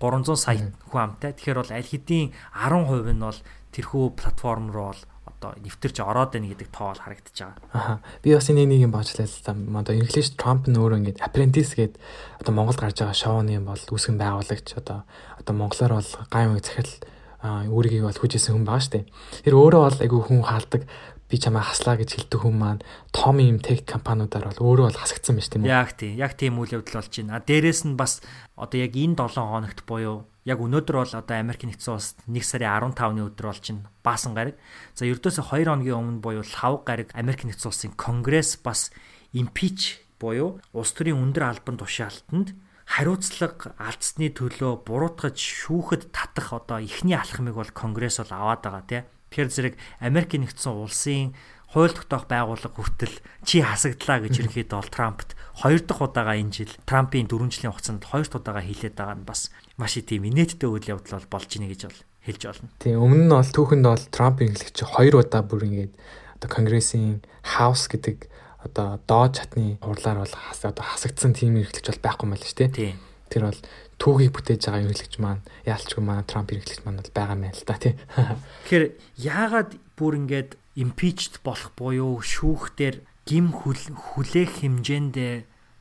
300 сая хүн амтай. Тэгэхээр бол аль хэдийн 10% нь бол тэрхүү платформ руу бол одоо нэвтэрч ороод байна гэдэг тоо бол харагдаж байгаа. Аа. Би бас энэ нэг юм баачлаа л та. Одоо Трамп нь өөрөө ингээд Apprentice гээд одоо Монголд гарч байгаа шоуны бол үүсгэн байгуулагч одоо одоо монголоор бол гайван захирал өөрийгөө бол хүжсэн хүн байгаа штэ. Тэр өөрөө бол айгүй хүн хаалдаг би чамаа хаслаа гэж хэлдэг хүн маань том юм тех компаниудаар бол өөрөө бол хасагдсан байж тийм үү? Яг тийм. Яг тийм үйл явдал болж байна. Дээрээс нь бас одоо яг энэ 7 хоногт буюу яг өнөөдөр бол одоо Америк нэгдсэн улсад 1 сарын 15-ны өдөр болж байна. Баасан гараг. За ердөөсөө 2 хоногийн өмнө буюу лав гараг Америк нэгдсэн улсын конгресс бас импич буюу улс төрийн өндөр албан тушаалтанд хариуцлага алдсны төлөө буруутгаж шүүхэд татах одоо ихний алхмыг бол конгресс бол аваад байгаа тийм Тэгэхээр зэрэг Америк нэгдсэн улсын хууль тогтоох байгууллага хүртэл чи хасагдлаа гэж ерөнхийдөө бол Трампт хоёр дахь удаага энэ жил Трампын 4 жилийн хугацаанд хоёр дахь удаага хэлээд байгаа нь бас маш их тийм инээдтэй үйл явдал бол болж ийнэ гэж бол хэлж байна. Тийм өмнө нь бол түүхэнд бол Трампын хэлэгч хоёр удаа бүр ингээд одоо Конгрессийн House гэдэг одоо доод чатны хурлаар бол одоо хасагдсан тийм эрхлэгч бол байхгүй мэл шүү дээ. Тийм. Тэр бол түүхийг бүтээж байгаа ерөнхийлөгч маань яалчгүй манай Трамп ерөнхийлөгч маань бол байгаа мэн л да тий. [laughs] Тэгэхээр яагаад бүр ингээд impeached болох буюу шүүхтэр гим хүлээх хэмжээнд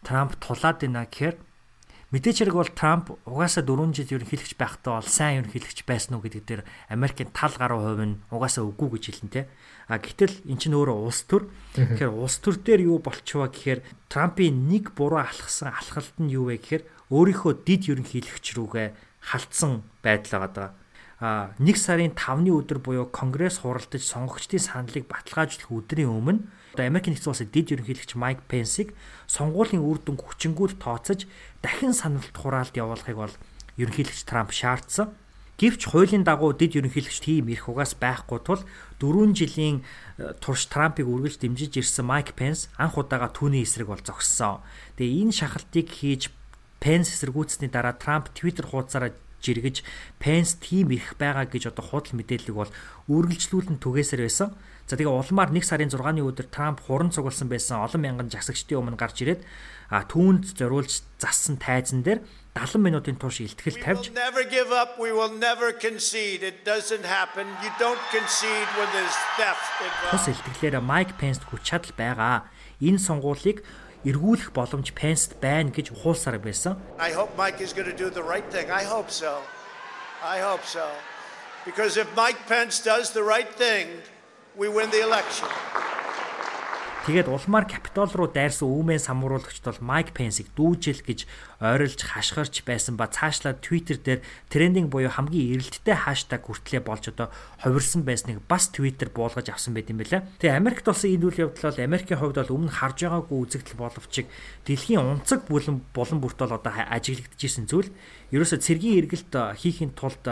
Трамп тулаад байна гэхээр мэдээч хэрэг бол Трамп угаасаа 4 жил ерөнхийлөгч байхдаа бол сайн ерөнхийлөгч байсан уу гэдэг дээр Америкийн тал гаруй хувь нь угаасаа үгүй гэж хэлнэ те. А гэтэл эн чинь өөрөө улс төр. Тэгэхээр улс төр дээр юу болчихваа гэхээр Трампын нэг буруу алхсан алхалт нь юу вэ гэхээр өөрийнхөө дид ерөнхийлөгч рүүгээ халтсан байдал байгаа. А 1 сарын 5-ны өдөр буюу конгресс хуралдаж сонгогчдын саналыг баталгаажуулах өдрийн өмнө Америк нэгдсэн улсын дид ерөнхийлөгч Майк Пенсиг сонгуулийн үр дүн хүчингүйл тооцож дахин саналт хураалт явуулахыг бол ерөнхийлөгч Трамп шаардсан. Гэвч хуулийн дагуу дид ерөнхийлөгч тийм эрх угаас байхгүй тул 4 жилийн э, турш Трампыг үргэлж дэмжиж ирсэн Майк Пенс анх удаага түүний эсрэг бол зогссон. Тэгээ энэ шахалтыг хийж Пенс эсэргүүцсний дараа Трамп Twitter хуудасаараа жиргэж Пенс тим ирэх байгаа гэж одоо худал мэдээллийг бол үргэлжлүүлэн түгээсээр байсан. За тэгээ улмаар 1 сарын 6-ны өдөр Трамп хуран цугласан байсан олон мянган жагсагчдын өмнө гарч ирээд а түүнд зориулж зассан тайзан дээр 70 минутын турш илтгэл тавьж. Тус илтгэлээр Майк Пенс хүч чадал байгаа. Энэ сонгуулийг эргүүлэх боломж Пенст байна гэж ухуулсаар байсан. I hope Mike is going to do the right thing. I hope so. I hope so. Because if Mike Pence does the right thing, we win the election. Тэгээд улмаар Капитол руу дайрсан үүмэн самруулагчд бол Майк Пенсийг дүүжил гэж ойрлж хашгирч байсан ба цаашлаад Twitter дээр трендинг буюу хамгийн эрэлттэй хаштаг хүртлэе болж одоо хувирсан байсныг бас Twitter буулгаж авсан байт юм байна. Тэгээ Америкт болсон энэ үйл явдал бол Америкийн хувьд бол өмнө харж байгаагүй үзэгдэл боловч дэлхийн унцаг бүлэн булан бүрт бол одоо ажиглагдчихсэн зүйл. Ерөөсө цэргийн эргэлт хийхин тулд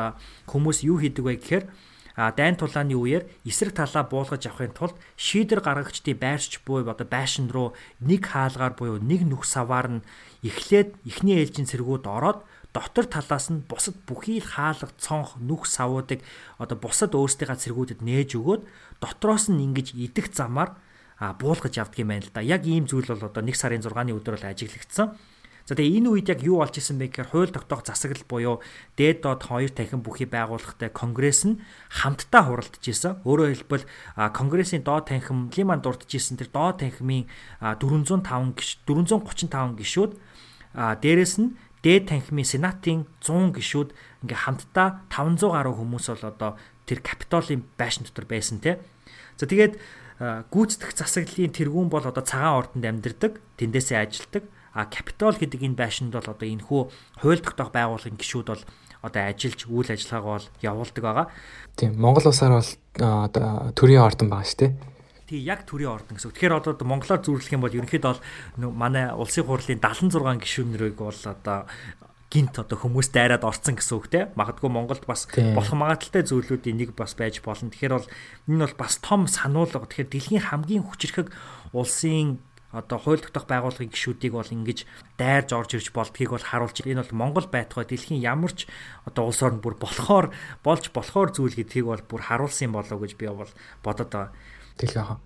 хүмүүс юу хийдэг вэ гэхээр дайн тулааны үеэр эсрэг талаа буулгаж авахын тулд шийдэр гаргагчдын байрч буй одоо байшин руу нэг хаалгаар буюу нэг нүх саваар нь эхлээд эхний ээлжийн цэргүүд ороод дотор талаас нь бусад бүхий л хаалга цонх нүх савуудыг одоо бусад өөрсдийнхээ цэргүүдэд нээж өгөөд дотроос нь ингэж идэх замаар буулгаж явдаг юм байна л да. Яг ийм зүйл бол одоо 1 сарын 6-ны өдөр бол ажиглагдсан. За тэгээ энэ үед яг юу болж исэн бэ гэхээр хууль тогтоох засаглал буюу дээд доод хоёр танхим бүхий байгууллагатай конгресс нь хамтдаа хуралдаж исэн. Өөрөөр хэлбэл конгрессийн доод танхим лиман дурдж исэн тэр доод танхимын 405 гиш 435 гишүүд дээрэс нь дээд танхимын сенатын 100 гишүүд ингээ хамтдаа 500 гаруй хүмүүс бол одоо тэр капитолын байшин дотор байсан те. За тэгээд гүйцэтгэх засаглалын тэргүүн бол одоо цагаан ордонд амьдардаг, тэндээсээ ажилдаг А Capitol гэдэг энэ байшинд бол одоо энэ хүү хууль тогтоох байгууллагын гишүүд бол одоо ажиллаж үйл ажиллагаагаа бол явуулдаг байгаа. Тийм Монгол улсаар бол одоо төрийн ордон байгаа шүү дээ. Тий яг төрийн ордон гэсэн. Тэгэхээр одоо Монголоор зүйрлэх юм бол ерөнхийдөө бол манай улсын хурлын 76 гишүүнрийг бол одоо гинт одоо хүмүүс дайраад орцсон гэсэн үг те магадгүй Монголд бас болох магадaltaй зүйлүүдийн нэг бас байж болно. Тэгэхээр бол энэ бол бас том сануулга. Тэгэхээр дэлхийн хамгийн хүчрхэг улсын одоо хууль тогтоох байгууллагын гишүүдийг бол ингэж дайрж орж ирж болдгийг бол харуулж энэ бол Монгол байтугай дэлхийн ямар ч одоо улс орн бүр болохоор болж болохоор зүйл гэдгийг бол бүр харуулсан болоо гэж би бол бодод байгаа. Дэлхий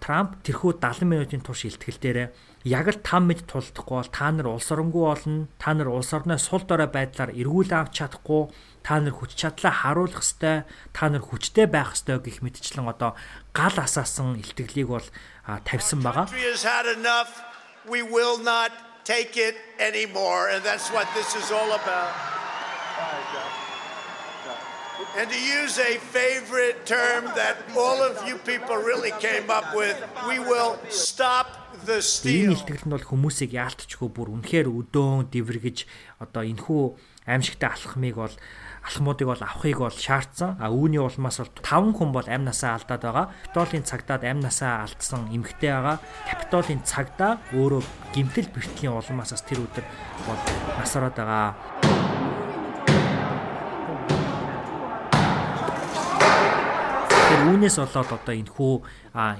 Трамп тэрхүү 70 минутын турш илтгэл дээрээ яг л 5 мэд тулдахгүй бол та нар улс оронгүй болно. Та нар улс орноо сул дорой байдлаар эргүүл авч чадахгүй. Та нар хүч чадлаа харуулах ёстой. Та нар хүчтэй байх ёстой гэх мэтчлэн одоо гал асаасан илтгэлийг бол тавьсан байгаа. We will not take it anymore and that's what this is all about. And to use a favorite term that all of you people really came up with, we will stop the steal. Энэ илтгэл нь бол хүмүүсийг яалтчгүй бүр үнэхээр өдөөн дэвэргэж одоо энхүү аимшигтай алхмыг бол алхмуудыг бол авахыг бол шаардсан. А үүний улмаас бол 5 хүн бол амь насаа алдаад байгаа. Капитолын цагдаад амь насаа алдсан эмэгтэй байгаа. Капитолын цагдаа өөрөө гимтэл бэртлийн улмаасаас тэр өдөр бол насараад байгаа. Үүнээс болоод одоо энэ хүү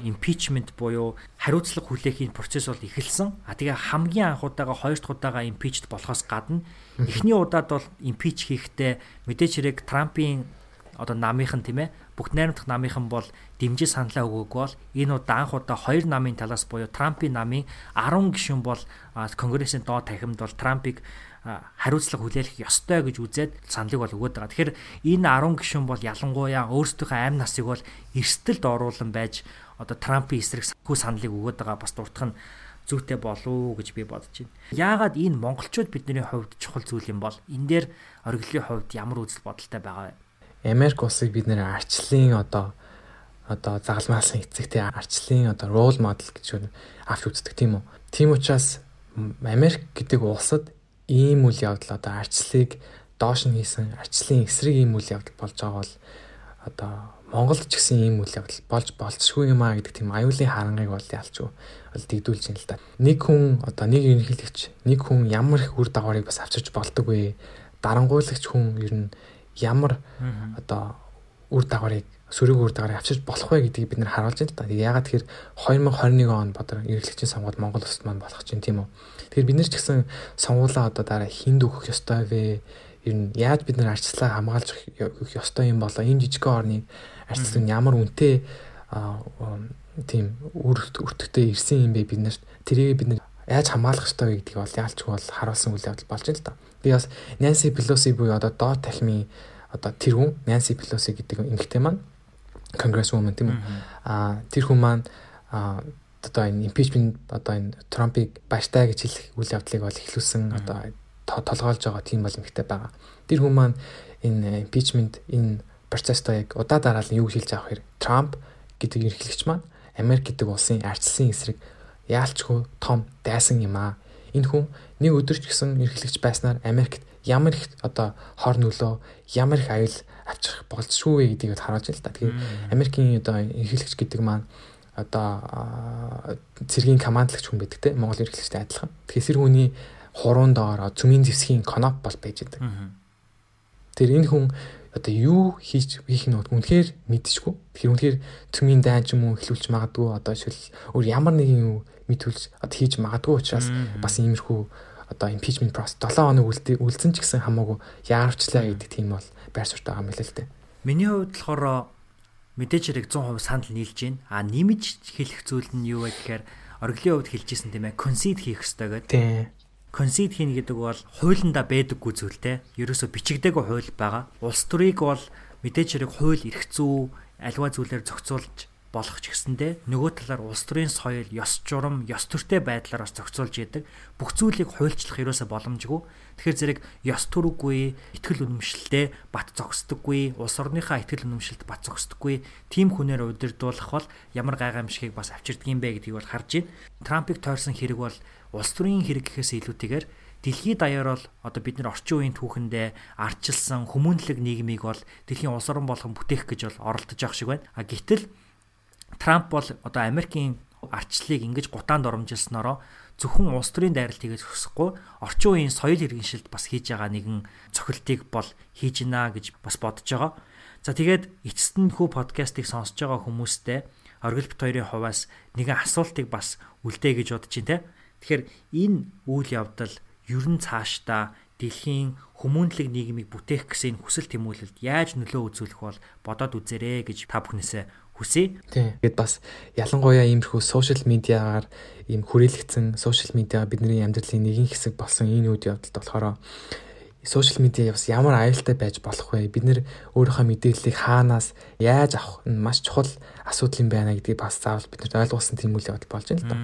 импичмент буюу хариуцлага хүлээхийн процесс бол эхэлсэн. А тэгээ хамгийн анх удаага хоёр дахь удаага импичд болохоос гадна эхний удаад бол импич хийхдээ мэдээч хэрэг Трампын одоо намынхан тийм ээ бүх 8 дахь намынхан бол дэмжиж саналаа өгөөг бол энэ удаа анх удаа хоёр намын талаас буюу Трампын намын 10 гишүүн бол конгрессийн доод тахимд бол Трампыг хариуцлага хүлээх ёстой гэж үзээд саналыг бол өгөөд байгаа. Тэгэхээр энэ 10 гишүүн бол ялангуяа өөрсдийнхөө амь насыг бол эрсдэлд оруулан байж одоо Трампын эсрэг хүү саналыг өгөөд байгаа бас дуртах нь зүйтэй болов гэж би бодож байна. Яагаад энэ монголчууд бидний хувьд чухал зүйл юм бол энэ дээр оргилын хувьд ямар үзэл бодолтой байгаа вэ? Америк улсыг бид нэр арчлын одоо одоо загалмаалсан эцэгтэй арчлын одоо рол модел гэж авч үздэг тийм үү. Тийм учраас Америк гэдэг улсад ийм үйл явдал одоо арчлыг доош нь хийсэн арчлын эсрэг ийм үйл явдал болж байгаа бол одоо Монголд ч гэсэн ийм үйл явдал болж болцсгүй юм а гэдэг тийм аюулын харангыг бол ялчгүй бол дэгдүүлж байна л да. Нэг хүн одоо нэг ерөнхийлөгч нэг хүн ямар их үр дагаврыг бас авчирч болдог вэ? Дарангуйлагч хүн ер нь ямар одоо үр дагаврыг сөрөг үр дагаврыг авчирч болох вэ гэдгийг бид нэр харуулж байна да. Яагаад тэгэхээр 2021 он бодлоо ерөнхийлөгчийн сонгуульд Монгол улсад маань болох чинь тийм үү? Тэгэхээр бид нар ч гэсэн сонгуулаа одоо дараа хинд өгөх ёстой вэ? Ер нь яаж бид нар арчлаа хамгаалж өгөх ёстой юм болоо энэ жижиг орныг арчлал нь ямар үнэтэй тийм үр өртөгтэй ирсэн юм бэ бид нарт тэрийг бид нар яаж хамгаалах ёстой вэ гэдгийг бол яалч бол харуулсан үйл явдал болж байна л да. Би бас Nancy Pelosi буюу одоо доод тахимын одоо тэр хүн Nancy Pelosi гэдэг эмэгтэй маань Congresswoman тийм үү? Аа тэр хүн маань одоо энэ impeachment одоо энэ Трампыг баштай гэж хэлэх үйл явдлыг бол эхлүүлсэн одоо толгойлж байгаа тийм бол эмэгтэй байгаа. Тэр хүн маань энэ impeachment энэ процессто яг удаа дараалал юу хэлж авах хэрэг Трамп гэдэг эрхлэгч маань Америк гэдэг улсын арчилсан эсрэг яалчгүй том дайсан юм аа. Энэ хүн нэг өдөрч гэсэн эрхлэгч байснаар Америкт ямар их одоо хор нөлөө ямар их аюул авчрах болцсгүй вэ гэдгийг харуулж байна л да. Тэгэхээр Америкийн одоо эрхлэгч гэдэг маань одоо цэргийн командлагч хүн байдаг те Монгол эрхлэгчтэй адилхан. Тэгэхээр сэр хүний хуруунд доор цөмийн зэвсгийн коноп бол байж байдаг. Тэр энэ хүн одоо юу хийж хийх нь үнэхээр мэдчихгүй. Тэгэхээр үнэхээр цөмийн дайн ч юм уу эхлүүлж магадгүй одоо шил өөр ямар нэгэн юу мэдүүлж одоо хийж магадгүй учраас бас иймэрхүү одоо impeachment process 7 хоног үлдсэн ч гэсэн хамаагүй яарвчлаа гэдэг тийм бол байр суурь байгаа юм л л дээ. Миний хувьд болохоор мэдээж хэрэг 100% санал нийлж байна. А нэмж хэлэх зүйл нь юу вэ гэхээр оргилын хувьд хэлжсэн тийм ээ concede хийх хэрэгтэй гэдэг. Тийм. Concede хийнэ гэдэг бол хуулиндаа байдаггүй зүйл те. Ерөөсө бичигдээгүй хууль байгаа. Улс төрийг бол мэдээж хэрэг хууль эрх зүй альва зүйлээр зохицуулж болох ч гэсэндэ нөгөө талаар улс төрийн соёл, ёс журам, ёс төртэй байдлаар бас зохицуулж яадаг. Бүх зүйлийг хуульчлах ерөөсө боломжгүй. Тэгэхээр зэрэг ёс төрөггүй, итгэл үнэмшилтэй бат зогсдоггүй, улс орныхаа итгэл үнэмшилд бат зогсдоггүй тийм хүнээр удирдуулах бол ямар гайхамшигыг бас авчирдаг юм бэ гэдгийг бол харж байна. Трампыг тойрсон хэрэг бол улс төрийн хэрэг гэхээс илүүтэйгээр дэлхийд даяар бол одоо бид нар орчин үеийн түүхэндээ арчилсан хүмүүнлэг нийгмийг бол дэлхийн улс орон болгон бүтээх гэж бол оролдож байгаа шиг байна. А гэтэл Трамп бол одоо Америкийн арчлалыг ингэж гутаанд оромжилснороо зөвхөн улс төрийн дайралт хийгээд өсөхгүй орчин үеийн соёл иргэншилд бас хийж байгаа нэгэн цохилтыг бол хийж гинэ гэж бас бодож байгаа. За тэгээд эцэст нь хүү подкастыг сонсож байгаа хүмүүстээ оргил бит хоёрын хуваас нэгэн асуултыг бас үлдээ гэж бодож байна те. Тэгэхээр энэ үйл явдал ер нь цаашдаа дэлхийн хүмүүнлэг нийгмийг бүтээх гэсэн хүсэл тэмүүлэлд яаж нөлөө үзүүлэх бол бодоод үзээрэй гэж та бүхнээсээ хүсье. Тэгэд бас ялангуяа иймэрхүү сошиал медиагаар ийм хүрээлэгдсэн сошиал медиа бидний амьдралын нэгэн хэсэг болсон энэ үйл явдалд болохоор сошиал медиа бас ямар аюултай байж болох вэ? Бид нэр өөрийнхөө мэдээллийг хаанаас яаж авах нь маш чухал асуудал юм байна гэдгийг бас заавал бид нарт ойлгуулсан тийм үйл явдал болж байна л да.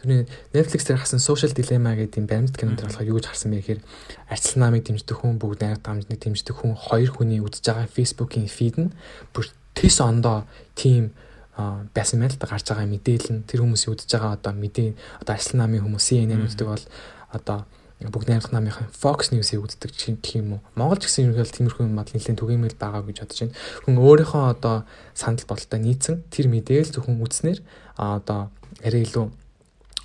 Тэрний Netflix дээр хасан Social Dilemma гэдэг юм баримт кинонд болохоор юу гэж харсан бэ гэхээр арчил намыг дэмждэг хүн бүгд найраг дамжныг дэмждэг хүн хоёр хүний үзэж байгаа Facebook-ийн фид нь бүр тэс ондоо тийм байсан байл та гарч байгаа мэдээлэл нь тэр хүмүүсийн үзэж байгаа одоо мэдээ одоо арчил намын хүмүүс CNN үздэг бол одоо бүгд найрах намынхаа Fox News-ийг үздэг гэх юм уу. Монгол ч гэсэн ерөнхийдөө тиймэрхүү юм бод нэлээд түгээмэл байгаа гэж бодож байна. Хүн өөрийнхөө одоо санал бодолтой нийцэн тэр мэдээл зөвхөн үзснээр одоо арай илүү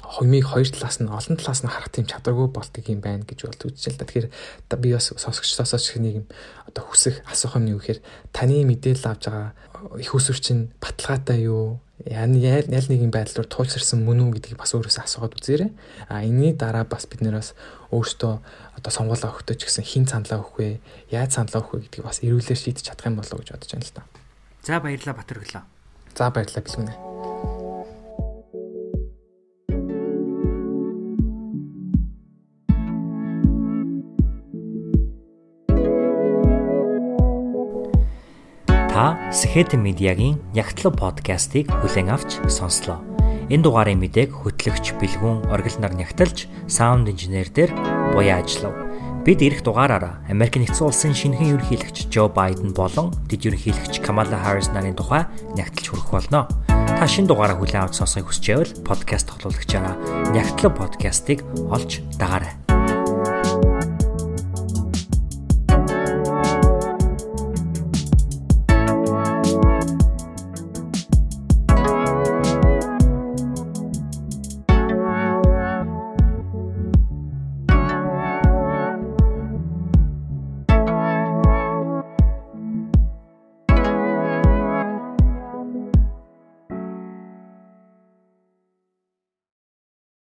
хумыг хоёр талаас нь олон талаас нь харах тийм чадваргүй болтыг юм байна гэж бол үзэж л да. Тэгэхээр би бас сонсогчдоосоо ч нэг юм одоо хүсэх асуух юм юу гэхээр таны мэдээлэл авж байгаа их усвэр чинь баталгаатай юу? яа ял нэгэн байдлаар туулсарсан мөн үү гэдгийг бас өөрөөсөө асуугаад үзээрэй. А энэний дараа бас бид нэр бас өөртөө одоо сонгуулаа өгтөө ч гэсэн хин цанлаа өгөх вэ? Яаж цанлаа өгөх вэ гэдгийг бас эрүүлэр шийдэж чадах юм болоо гэж бодож байна л та. За баярлалаа Батар өглөө. За баярлалаа бэлгүнэ. Та Сэхэт медиагийн Ягтлав подкастыг хүлээн авч сонслоо. Энэ дугаарын мэдээг хөтлөгч Бэлгүн оргилнаар нягтлж саунд инженер дээр буяа ажиллав. Бид эх дугаараараа Америк нэгдсэн улсын шинэхэн ерөнхийлөгч Жо Байден болон дэд ерөнхийлөгч Камала Харрис нарын тухай нягтлж хүрэх болно. Та шинэ дугаараа хүлээн авч сонсохыг хүсч байвал подкаст тоглоулагчаараа Нягтлав подкастыг олж дагаарай.